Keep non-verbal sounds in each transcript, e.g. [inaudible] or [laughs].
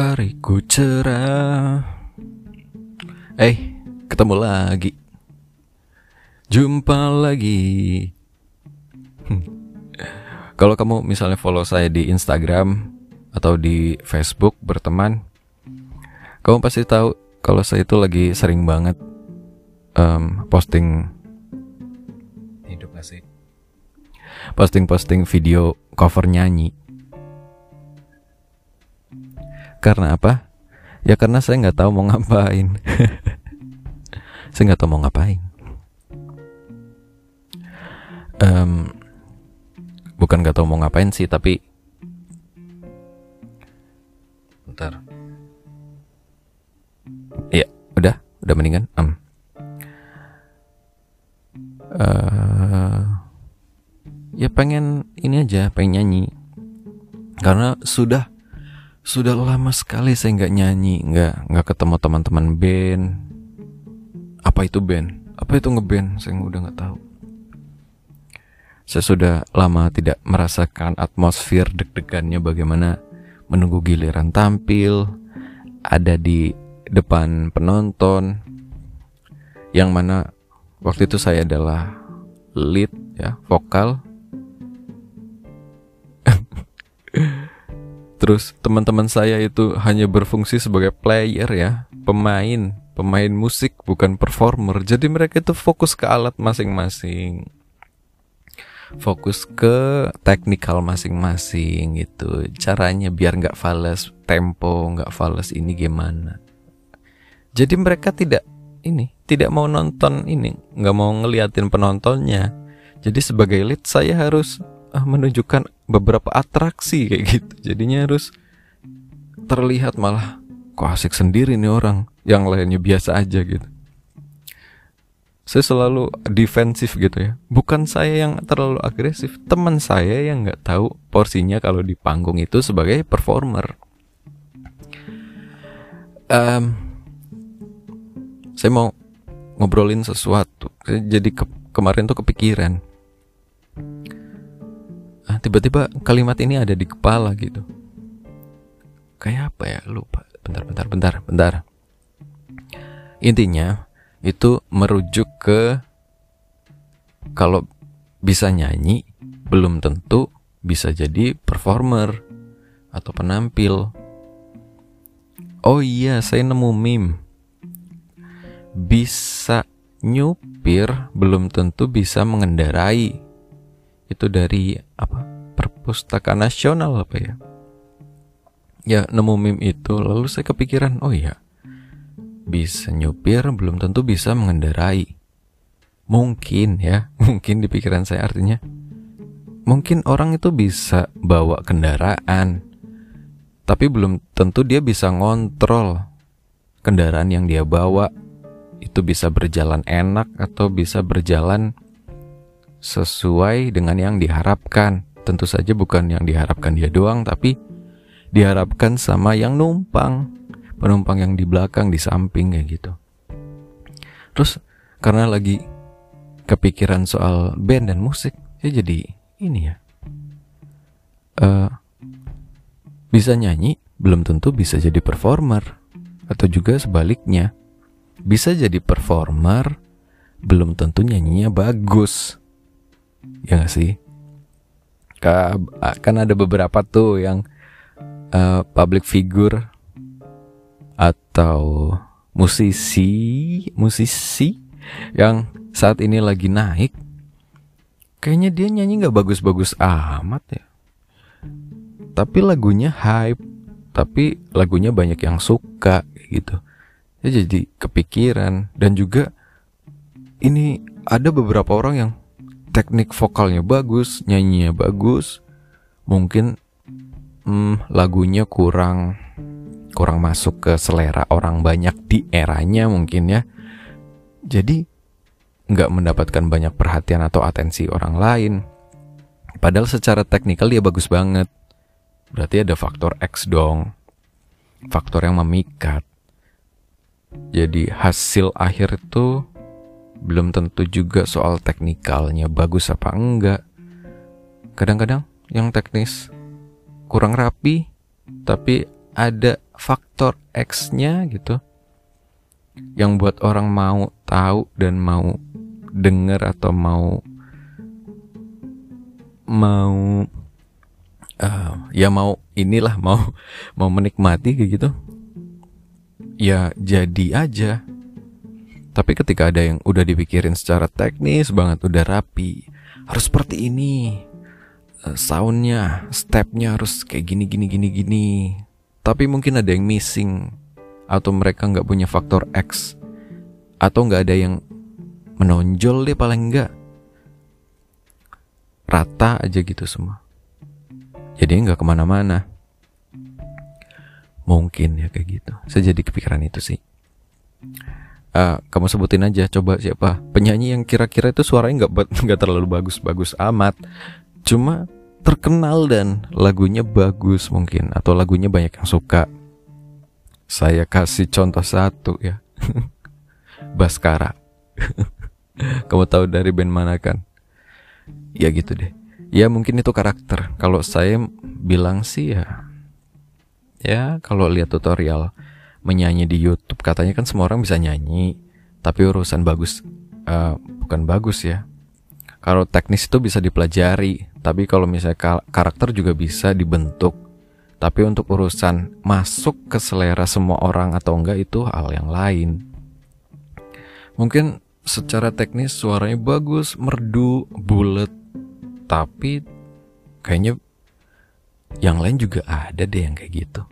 hariku cerah Eh, ketemu lagi Jumpa lagi Hmm. Kalau kamu misalnya follow saya di Instagram Atau di Facebook berteman Kamu pasti tahu kalau saya itu lagi sering banget em, posting Hidup? Posting-posting video cover nyanyi Karena apa? Ya karena saya nggak tahu mau ngapain. [laughs] saya nggak tahu mau ngapain. Em, bukan nggak tahu mau ngapain sih, tapi bentar. Iya, udah, udah mendingan. Em. Eh, ya pengen ini aja, pengen nyanyi. Karena sudah sudah lama sekali saya nggak nyanyi, nggak nggak ketemu teman-teman band. Apa itu band? Apa itu ngeband? Saya udah nggak tahu. Saya sudah lama tidak merasakan atmosfer deg-degannya bagaimana menunggu giliran tampil, ada di depan penonton, yang mana waktu itu saya adalah lead ya vokal [laughs] Terus teman-teman saya itu hanya berfungsi sebagai player ya, pemain, pemain musik bukan performer. Jadi mereka itu fokus ke alat masing-masing. Fokus ke teknikal masing-masing gitu. Caranya biar nggak fals tempo, nggak fals ini gimana. Jadi mereka tidak ini, tidak mau nonton ini, nggak mau ngeliatin penontonnya. Jadi sebagai lead saya harus ah, menunjukkan beberapa atraksi kayak gitu. Jadinya harus terlihat malah kok asik sendiri nih orang, yang lainnya biasa aja gitu. Saya selalu defensif gitu ya. Bukan saya yang terlalu agresif, teman saya yang nggak tahu porsinya kalau di panggung itu sebagai performer. Em, saya mau ngobrolin sesuatu. Jadi ke- kemarin tuh kepikiran tiba-tiba kalimat ini ada di kepala gitu. Kayak apa ya? Lupa. Bentar bentar bentar bentar. Intinya itu merujuk ke kalau bisa nyanyi belum tentu bisa jadi performer atau penampil. Oh iya saya nemu meme. Bisa nyupir belum tentu bisa mengendarai. Itu dari apa perpustakaan nasional apa ya? Ya nemu meme itu lalu saya kepikiran oh iya bisa nyupir belum tentu bisa mengendarai. Mungkin ya [laughs] mungkin di pikiran saya artinya mungkin orang itu bisa bawa kendaraan tapi belum tentu dia bisa ngontrol kendaraan yang dia bawa. Itu bisa berjalan enak atau bisa berjalan sesuai dengan yang diharapkan. Tentu saja bukan yang diharapkan dia doang, tapi diharapkan sama yang numpang, penumpang yang di belakang, di samping kayak gitu. Terus karena lagi kepikiran soal band dan musik, ya jadi ini ya. Eh, bisa nyanyi, belum tentu bisa jadi performer, atau juga sebaliknya. Bisa jadi performer, belum tentu nyanyinya bagus. Ya gak sih? Ka- Kan ada beberapa tuh yang eh, public figure atau musisi, musisi yang saat ini lagi naik. Kayaknya dia nyanyi nggak bagus-bagus amat ya. Tapi lagunya hype, tapi lagunya banyak yang suka gitu. Ya jadi kepikiran dan juga ini ada beberapa orang yang teknik vokalnya bagus, nyanyinya bagus, mungkin hmm, lagunya kurang kurang masuk ke selera orang banyak di eranya mungkin ya. Jadi nggak mendapatkan banyak perhatian atau atensi orang lain. Padahal secara teknikal dia bagus banget. Berarti ada faktor X dong. Faktor yang memikat. Jadi hasil akhir itu belum tentu juga soal teknikalnya bagus apa enggak. Kadang-kadang yang teknis kurang rapi, tapi ada faktor X-nya gitu yang buat orang mau tahu dan mau denger atau mau mau uh, ya mau inilah mau mau menikmati kayak gitu ya jadi aja tapi ketika ada yang udah dipikirin secara teknis banget udah rapi harus seperti ini. Uh, soundnya stepnya harus kayak gini gini gini gini. Tapi mungkin ada yang missing atau mereka nggak punya faktor X atau nggak ada yang menonjol deh paling nggak. Rata aja gitu semua. Jadi nggak ke mana-mana. Mungkin ya kayak gitu. Saya jadi kepikiran itu sih uh, kamu sebutin aja coba siapa. Penyanyi yang kira-kira itu suaranya nggak nggak terlalu bagus-bagus amat. Cuma terkenal dan lagunya bagus mungkin atau lagunya banyak yang suka. Saya kasih contoh satu ya. [laughs] Baskara. [laughs] Kamu tahu dari band mana kan? Ya gitu deh. Ya mungkin itu karakter. Kalau saya bilang sih ya ya kalau lihat tutorial menyanyi di YouTube. Katanya kan semua orang bisa nyanyi tapi urusan bagus uh, bukan bagus ya. Kalau teknis itu bisa dipelajari tapi kalau misalnya karakter juga bisa dibentuk. Tapi untuk urusan masuk ke selera semua orang atau enggak itu hal yang lain. Mungkin secara teknis suaranya bagus merdu bulat tapi kayaknya yang lain juga ada deh yang kayak gitu.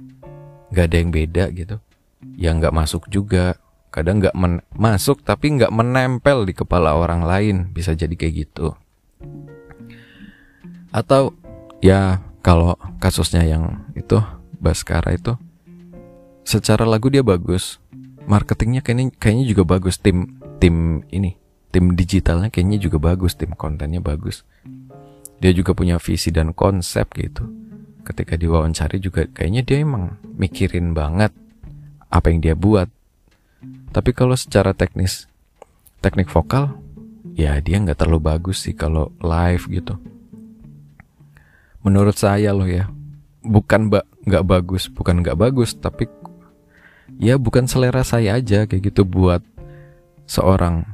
Nggak ada yang beda gitu yang nggak masuk juga. Kadang nggak masuk tapi nggak menempel di kepala orang lain. Bisa jadi kayak gitu. Atau ya kalau kasusnya yang itu Baskara itu secara lagu dia bagus. Marketingnya kayaknya kayaknya juga bagus. Tim tim ini tim digitalnya kayaknya juga bagus. Tim kontennya bagus. Dia juga punya visi dan konsep gitu. Ketika diwawancari juga kayaknya dia emang mikirin banget apa yang dia buat. Tapi kalau secara teknis teknik vokal ya dia nggak terlalu bagus sih kalau live gitu. Menurut saya loh ya bukan mbak nggak bagus bukan nggak bagus tapi ya bukan selera saya aja kayak gitu buat seorang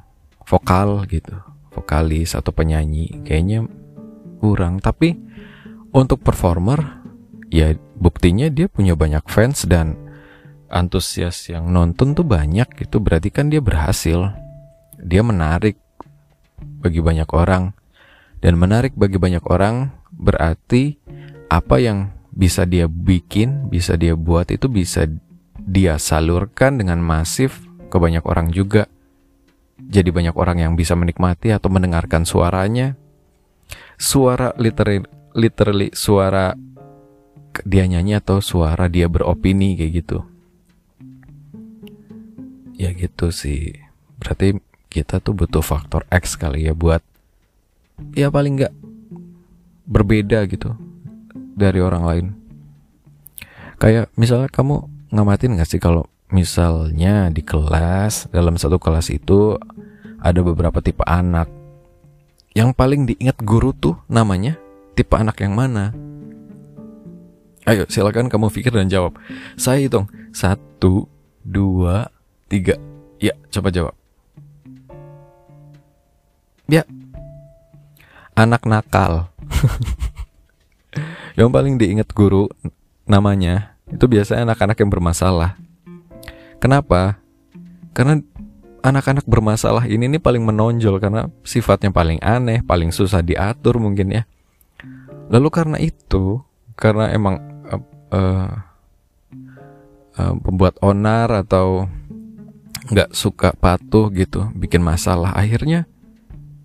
vokal gitu vokalis atau penyanyi kayaknya kurang. Tapi untuk performer ya buktinya dia punya banyak fans dan antusias yang nonton tuh banyak gitu. Berarti kan dia berhasil. Dia menarik bagi banyak orang. Dan menarik bagi banyak orang berarti apa yang bisa dia bikin bisa dia buat itu bisa dia salurkan dengan masif ke banyak orang juga. Jadi banyak orang yang bisa menikmati atau mendengarkan suaranya. Suara literally, literally suara dia nyanyi atau suara dia beropini kayak gitu ya gitu sih berarti kita tuh butuh faktor X kali ya buat ya paling nggak berbeda gitu dari orang lain kayak misalnya kamu ngamatin gak sih kalau misalnya di kelas dalam satu kelas itu ada beberapa tipe anak yang paling diingat guru tuh namanya tipe anak yang mana? Ayo silakan kamu pikir dan jawab. Saya hitung satu, dua, tiga. Ya, coba jawab. Ya, anak nakal. [laughs] yang paling diingat guru namanya itu biasanya anak-anak yang bermasalah. Kenapa? Karena anak-anak bermasalah ini nih paling menonjol karena sifatnya paling aneh, paling susah diatur mungkin ya. Lalu karena itu, karena emang uh, uh, uh, pembuat onar atau nggak suka patuh gitu, bikin masalah, akhirnya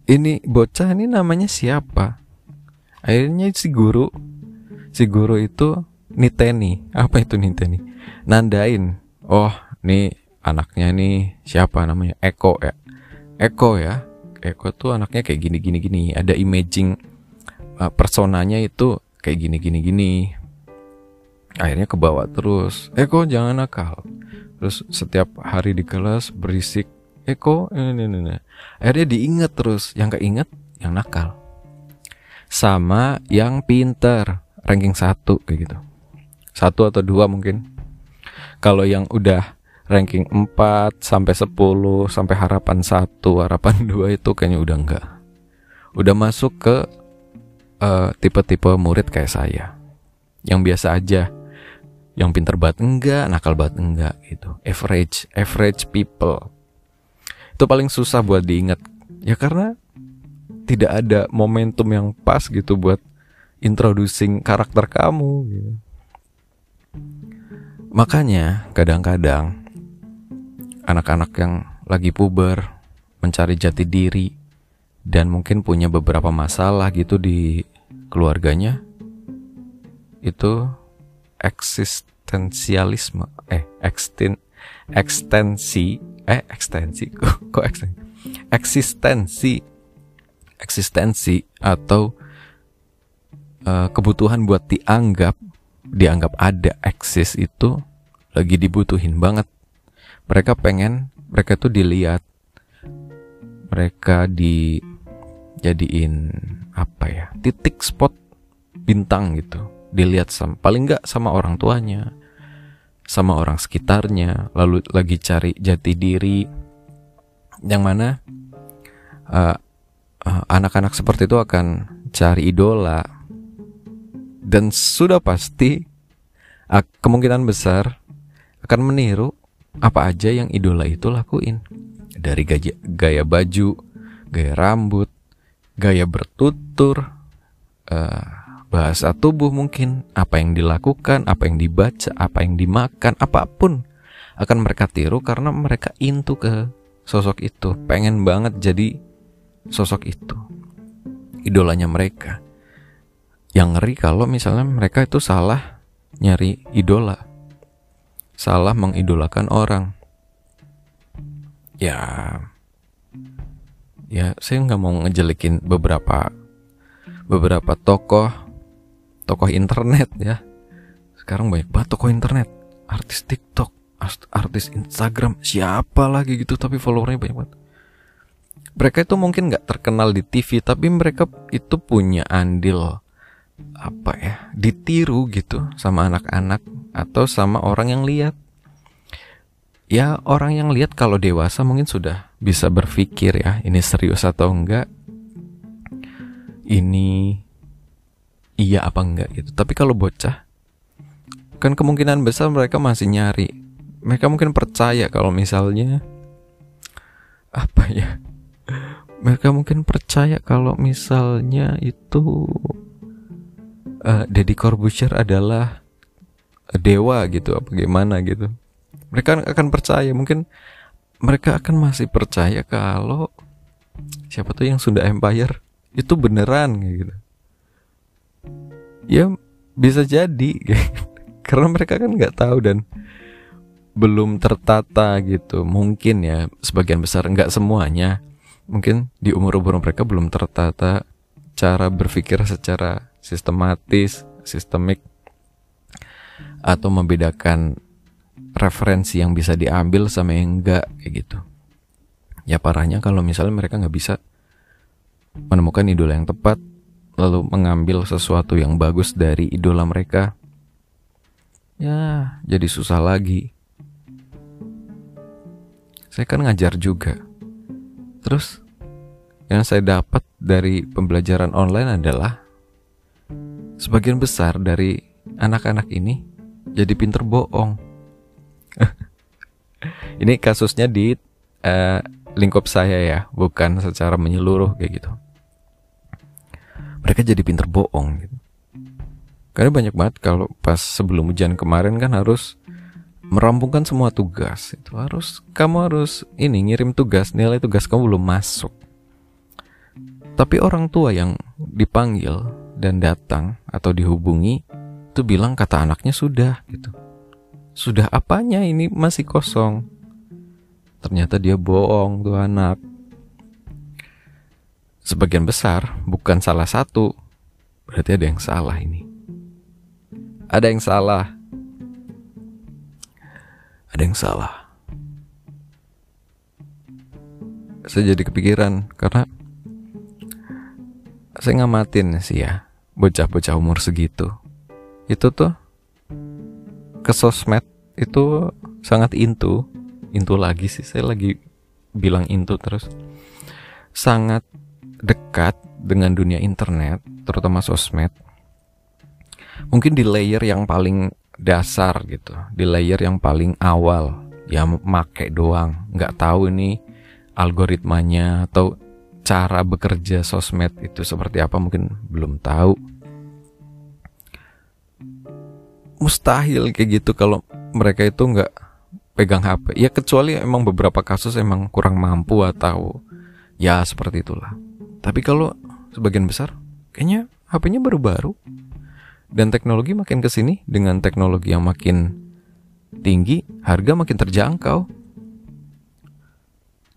ini bocah ini namanya siapa? Akhirnya si guru, si guru itu niteni, apa itu niteni? Nandain, oh nih anaknya nih siapa namanya? Eko ya. Eko ya. Eko tuh anaknya kayak gini gini gini. Ada imaging uh, personanya itu kayak gini gini gini akhirnya kebawa terus Eko jangan nakal terus setiap hari di kelas berisik Eko ini, ini, ini. akhirnya diingat terus yang keinget yang nakal sama yang pinter ranking satu kayak gitu satu atau dua mungkin Kalau yang udah ranking 4 sampai 10 sampai harapan 1, harapan [laughs] 2 itu kayaknya udah enggak. Udah masuk ke uh, tipe-tipe murid kayak saya. Yang biasa aja. Yang pinter banget enggak, nakal banget enggak gitu. Average, average people. Itu paling susah buat diingat. Ya karena tidak ada momentum yang pas gitu buat introducing karakter kamu gitu. Makanya kadang-kadang anak-anak yang lagi puber mencari jati diri dan mungkin punya beberapa masalah gitu di keluarganya itu eksistensialisme. Eh eksten ekstensi eh ekstensi? [laughs] Kok ekstensi eksistensi eksistensi atau uh, kebutuhan buat dianggap dianggap ada eksis itu lagi dibutuhin banget. Mereka pengen mereka tuh dilihat, mereka dijadiin apa ya titik spot bintang gitu, dilihat sama paling nggak sama orang tuanya, sama orang sekitarnya, lalu lagi cari jati diri, yang mana uh, uh, anak-anak seperti itu akan cari idola. Dan sudah pasti kemungkinan besar akan meniru apa aja yang idola itu lakuin. Dari gaya, gaya baju, gaya rambut, gaya bertutur, uh, bahasa tubuh mungkin, apa yang dilakukan, apa yang dibaca, apa yang dimakan, apa pun akan mereka tiru karena mereka intu ke sosok itu, pengen banget jadi sosok itu, idolanya mereka. Yang ngeri kalau misalnya mereka itu salah nyari idola. Salah mengidolakan orang. Ya, ya saya nggak mau ngejelekin beberapa beberapa tokoh tokoh internet ya. Sekarang banyak banget tokoh internet, artis TikTok, artis Instagram, siapa lagi gitu tapi followernya banyak banget. Mereka itu mungkin nggak terkenal di TV tapi mereka itu punya andil apa ya ditiru gitu sama anak-anak atau sama orang yang lihat ya orang yang lihat kalau dewasa mungkin sudah bisa berpikir ya ini serius atau enggak ini iya apa enggak gitu. Tapi kalau bocah kan kemungkinan besar mereka masih nyari. Mereka mungkin percaya kalau misalnya apa ya mereka mungkin percaya kalau misalnya itu uh, Deddy Corbuzier adalah dewa gitu apa gimana gitu. Mereka akan percaya mungkin mereka akan masih percaya kalau siapa tuh yang Sunda Empire itu beneran gitu ya bisa jadi. [laughs] Karena mereka kan nggak tahu dan belum tertata gitu. Mungkin ya sebagian besar nggak semuanya. Mungkin di umur umur mereka belum tertata cara berpikir secara sistematis, sistemik atau membedakan referensi yang bisa diambil sama yang enggak kayak gitu. Ya parahnya kalau misalnya mereka nggak bisa menemukan idola yang tepat lalu mengambil sesuatu yang bagus dari idola mereka. Ya, jadi susah lagi. Saya kan ngajar juga. Terus yang saya dapat dari pembelajaran online adalah sebagian besar dari anak-anak ini jadi pinter bohong. [laughs] ini kasusnya di uh, lingkup saya ya, bukan secara menyeluruh kayak gitu. Mereka jadi pinter bohong gitu. Karena banyak banget kalau pas sebelum ujian kemarin kan harus merampungkan semua tugas. Itu harus kamu harus ini ngirim tugas, nilai tugas kamu belum masuk. Tapi orang tua yang dipanggil dan datang atau dihubungi itu bilang kata anaknya sudah gitu. Sudah apanya ini masih kosong. Ternyata dia bohong tuh anak. Sebagian besar bukan salah satu. Berarti ada yang salah ini. Ada yang salah. Ada yang salah. Saya jadi kepikiran karena saya ngamatin sih ya bocah-bocah umur segitu itu tuh ke sosmed itu sangat into, into lagi sih saya lagi bilang into terus. Sangat dekat dengan dunia internet, terutama sosmed. Mungkin di layer yang paling dasar gitu, di layer yang paling awal, ya make doang, nggak tahu ini algoritmanya atau cara bekerja sosmed itu seperti apa mungkin belum tahu. Mustahil kayak gitu kalau mereka itu nggak pegang HP. Ya kecuali emang beberapa kasus emang kurang mampu atau ya seperti itulah. Tapi kalau sebagian besar kayaknya HP-nya baru-baru. Dan teknologi makin ke sini dengan teknologi yang makin tinggi, harga makin terjangkau.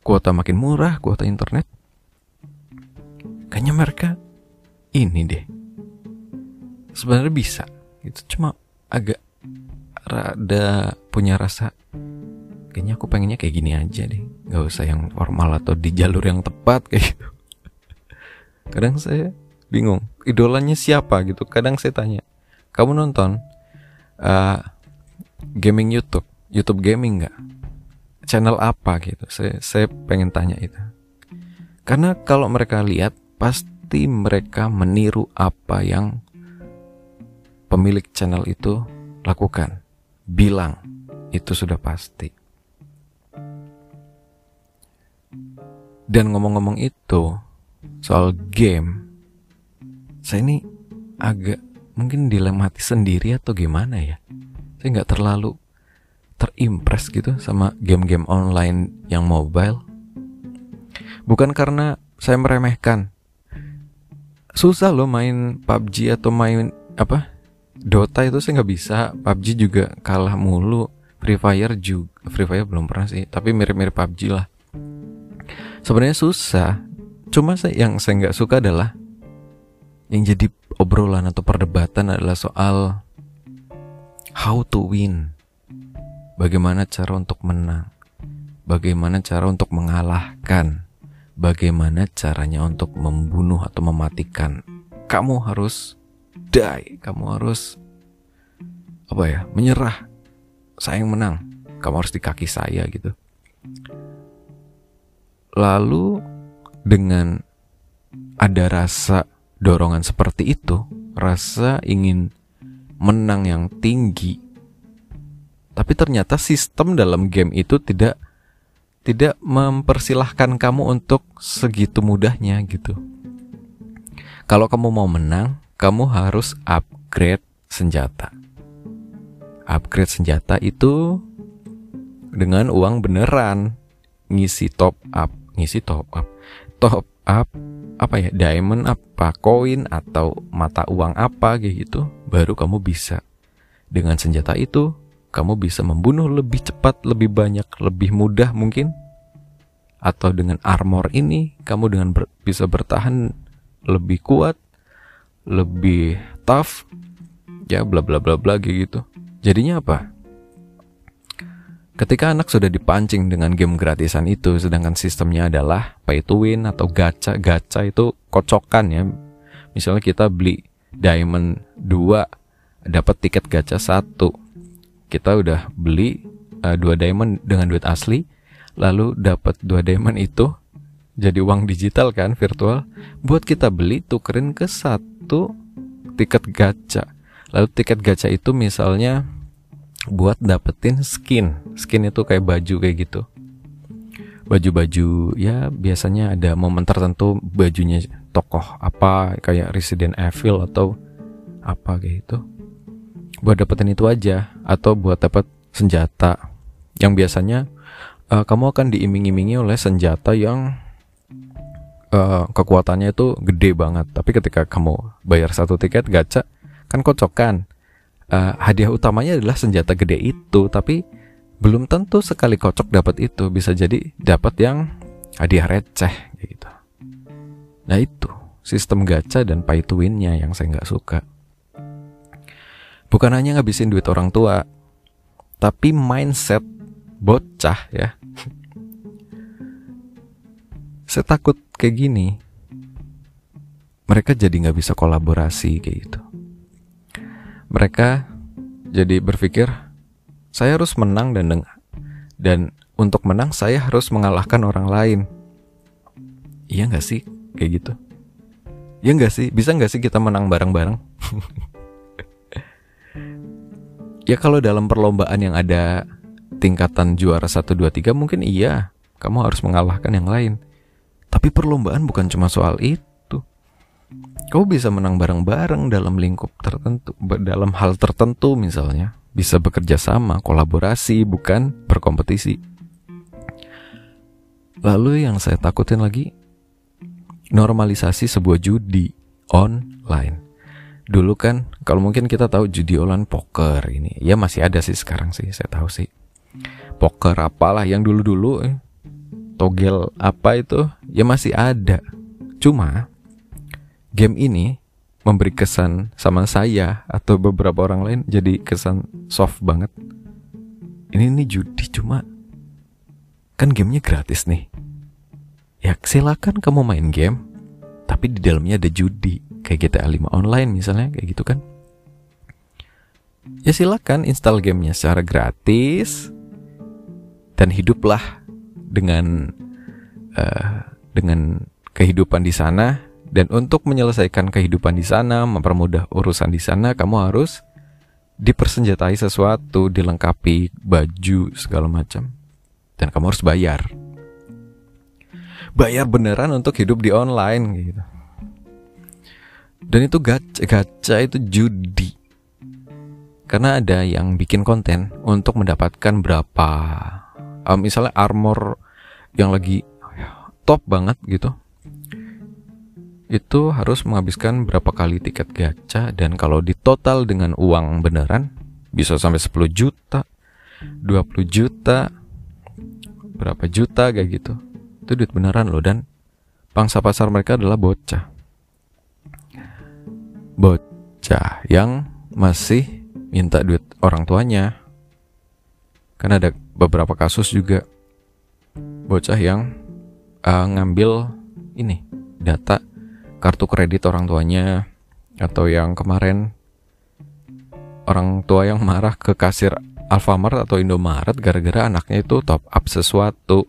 Kuota makin murah, kuota internet. Kayaknya mereka ini deh. Sebenarnya bisa. Itu cuma agak rada punya rasa kayaknya aku pengennya kayak gini aja deh nggak usah yang formal atau di jalur yang tepat kayak gitu kadang saya bingung idolanya siapa gitu. Kadang saya tanya kamu nonton uh, gaming YouTube? YouTube gaming nggak? Channel apa gitu? Saya saya pengen tanya itu. Karena kalau mereka lihat pasti mereka meniru apa yang pemilik channel itu lakukan. Bilang itu sudah pasti. Dan ngomong-ngomong itu soal game saya ini agak mungkin dilematis sendiri atau gimana ya? Saya nggak terlalu terimpress gitu sama game-game online yang mobile. Bukan karena saya meremehkan. Susah loh main PUBG atau main apa Dota itu saya nggak bisa. PUBG juga kalah mulu. Free Fire juga Free Fire belum pernah sih tapi mirip-mirip PUBG lah. Sebenarnya susah Cuma yang saya nggak suka adalah yang jadi obrolan atau perdebatan adalah soal how to win. Bagaimana cara untuk menang? Bagaimana cara untuk mengalahkan? Bagaimana caranya untuk membunuh atau mematikan? Kamu harus die, kamu harus apa ya? Menyerah. Saya yang menang. Kamu harus di kaki saya gitu. Lalu dengan ada rasa dorongan seperti itu, rasa ingin menang yang tinggi. Tapi ternyata sistem dalam game itu tidak tidak mempersilahkan kamu untuk segitu mudahnya gitu. Kalau kamu mau menang, kamu harus upgrade senjata. Upgrade senjata itu dengan uang beneran, ngisi top up, ngisi top up top up apa ya diamond apa koin atau mata uang apa kayak gitu baru kamu bisa. Dengan senjata itu kamu bisa membunuh lebih cepat lebih banyak lebih mudah mungkin. Atau dengan armor ini kamu dengan ber, bisa bertahan lebih kuat lebih tough ya bla bla bla bla kayak gitu. Jadinya apa Ketika anak sudah dipancing dengan game gratisan itu, sedangkan sistemnya adalah pay to win atau gacha, gacha itu kocokan ya. Misalnya kita beli diamond 2 dapat tiket gacha 1. Kita udah beli uh, dua diamond dengan duit asli, lalu dapat dua diamond itu jadi uang digital kan virtual buat kita beli tukerin ke satu tiket gacha. Lalu tiket gacha itu misalnya buat dapetin skin. Skin itu kayak baju kayak gitu. Baju-baju ya biasanya ada momen tertentu bajunya tokoh apa kayak Resident Evil atau apa kayak gitu. Buat dapetin itu aja atau buat dapet senjata yang biasanya uh, kamu akan diiming-imingi oleh senjata yang uh, kekuatannya itu gede banget. Tapi ketika kamu bayar satu tiket gacha kan kocokan uh, hadiah utamanya adalah senjata gede itu, tapi belum tentu sekali kocok dapat itu bisa jadi dapat yang hadiah receh gitu. Nah itu sistem gacha dan pay to winnya yang saya nggak suka. Bukan hanya ngabisin duit orang tua, tapi mindset bocah ya. [laughs] saya takut kayak gini. Mereka jadi nggak bisa kolaborasi kayak gitu mereka jadi berpikir saya harus menang dan dan untuk menang saya harus mengalahkan orang lain. Iya nggak sih kayak gitu? Iya nggak sih? Bisa nggak sih kita menang bareng-bareng? [laughs] ya kalau dalam perlombaan yang ada tingkatan juara 1, 2, 3 mungkin iya. Kamu harus mengalahkan yang lain. Tapi perlombaan bukan cuma soal itu. Kamu bisa menang bareng-bareng dalam lingkup tertentu, dalam hal tertentu misalnya. Bisa bekerja sama, kolaborasi, bukan berkompetisi. Lalu yang saya takutin lagi, normalisasi sebuah judi online. Dulu kan, kalau mungkin kita tahu judi online poker ini, ya masih ada sih sekarang sih, saya tahu sih. Poker apalah yang dulu-dulu, eh, togel apa itu, ya masih ada. Cuma, game ini memberi kesan sama saya atau beberapa orang lain jadi kesan soft banget. Ini nih judi cuma kan gamenya gratis nih. Ya silakan kamu main game, tapi di dalamnya ada judi kayak GTA 5 online misalnya kayak gitu kan. Ya silakan install gamenya secara gratis dan hiduplah dengan uh, dengan kehidupan di sana dan untuk menyelesaikan kehidupan di sana, mempermudah urusan di sana, kamu harus dipersenjatai sesuatu, dilengkapi baju segala macam dan kamu harus bayar. Bayar beneran untuk hidup di online gitu. Dan itu gacha, gacha itu judi. Karena ada yang bikin konten untuk mendapatkan berapa um, misalnya armor yang lagi top banget gitu. Itu harus menghabiskan berapa kali tiket gacha dan kalau ditotal dengan uang beneran bisa sampai 10 juta, 20 juta, berapa juta kayak gitu. Itu duit beneran loh dan pangsa pasar mereka adalah bocah. Bocah yang masih minta duit orang tuanya. Kan ada beberapa kasus juga. Bocah yang uh, ngambil ini data kartu kredit orang tuanya atau yang kemarin orang tua yang marah ke kasir Alfamart atau Indomaret gara-gara anaknya itu top up sesuatu.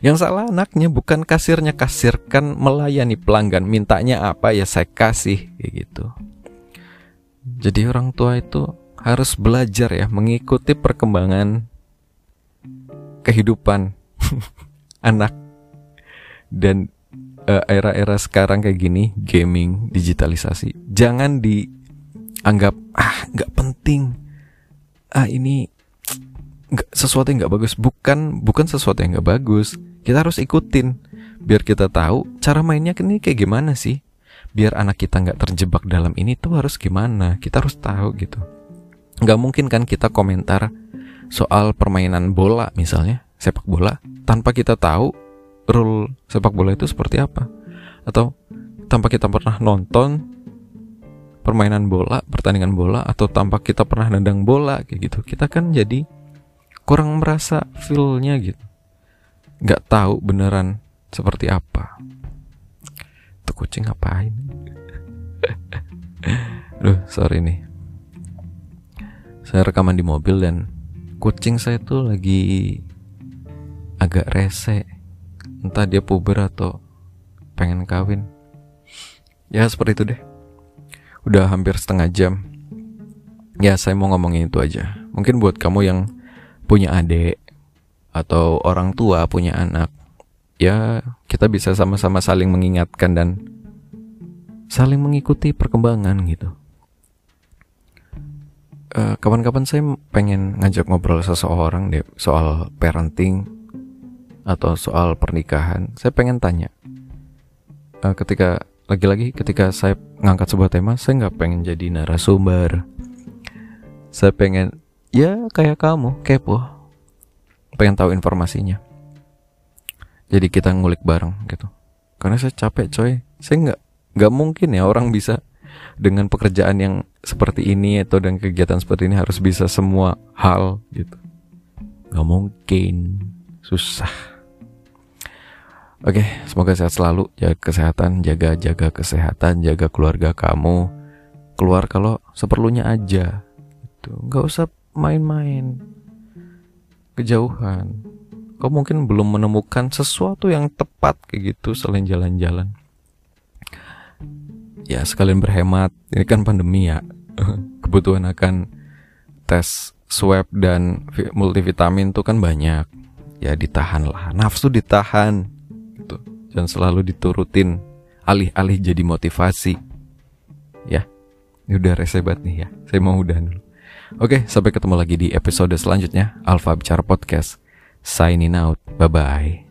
Yang salah anaknya bukan kasirnya kasirkan melayani pelanggan mintanya apa ya saya kasih kayak gitu. Jadi orang tua itu harus belajar ya mengikuti perkembangan kehidupan [laughs] anak dan era-era sekarang kayak gini gaming digitalisasi jangan dianggap ah nggak penting. Ah ini nggak sesuatu yang nggak bagus. Bukan bukan sesuatu yang nggak bagus. Kita harus ikutin biar kita tahu cara mainnya ini kayak gimana sih. Biar anak kita nggak terjebak dalam ini tuh harus gimana? Kita harus tahu gitu. Nggak mungkin kan kita komentar soal permainan bola misalnya sepak bola tanpa kita tahu rule sepak bola itu seperti apa atau tanpa kita pernah nonton permainan bola, pertandingan bola atau tanpa kita pernah nendang bola kayak gitu. Kita kan jadi kurang merasa feelnya gitu. Nggak tahu beneran seperti apa. Tuh kucing ngapain? [laughs] Duh, sorry nih. Saya rekaman di mobil dan kucing saya tuh lagi agak rese. Entah dia puber atau pengen kawin. Ya seperti itu deh. Udah hampir setengah jam. Ya, saya mau ngomongin itu aja. Mungkin buat kamu yang punya adik atau orang tua punya anak, ya kita bisa sama-sama saling mengingatkan dan saling mengikuti perkembangan gitu. eh, kapan-kapan saya pengen ngajak ngobrol seseorang deh soal parenting atau soal pernikahan. Saya pengen tanya, uh, ketika lagi-lagi ketika saya ngangkat sebuah tema saya nggak pengen jadi narasumber. Saya pengen ya kayak kamu kepo. Pengen tahu informasinya. Jadi kita ngulik bareng gitu. Karena saya capek coy. Saya nggak nggak mungkin ya orang bisa dengan pekerjaan yang seperti ini atau dengan kegiatan seperti ini harus bisa semua hal gitu. Nggak mungkin. Susah Oke, semoga sehat selalu, jaga kesehatan, jaga-jaga kesehatan, jaga keluarga kamu. Keluar kalau seperlunya aja. Gitu. Nggak usah main-main. Kejauhan. Kau mungkin belum menemukan sesuatu yang tepat kayak gitu selain jalan-jalan? Ya sekalian berhemat. Ini kan pandemi ya. [laughs] Kebutuhan akan tes swab dan multivitamin tuh kan banyak. Ya ditahan lah nafsu ditahan gitu dan selalu diturutin alih-alih jadi motivasi ya ini udah resebat nih ya saya mau udahan dulu Oke, sampai ketemu lagi di episode selanjutnya Alfa Bicara Podcast. Signing out. Bye-bye.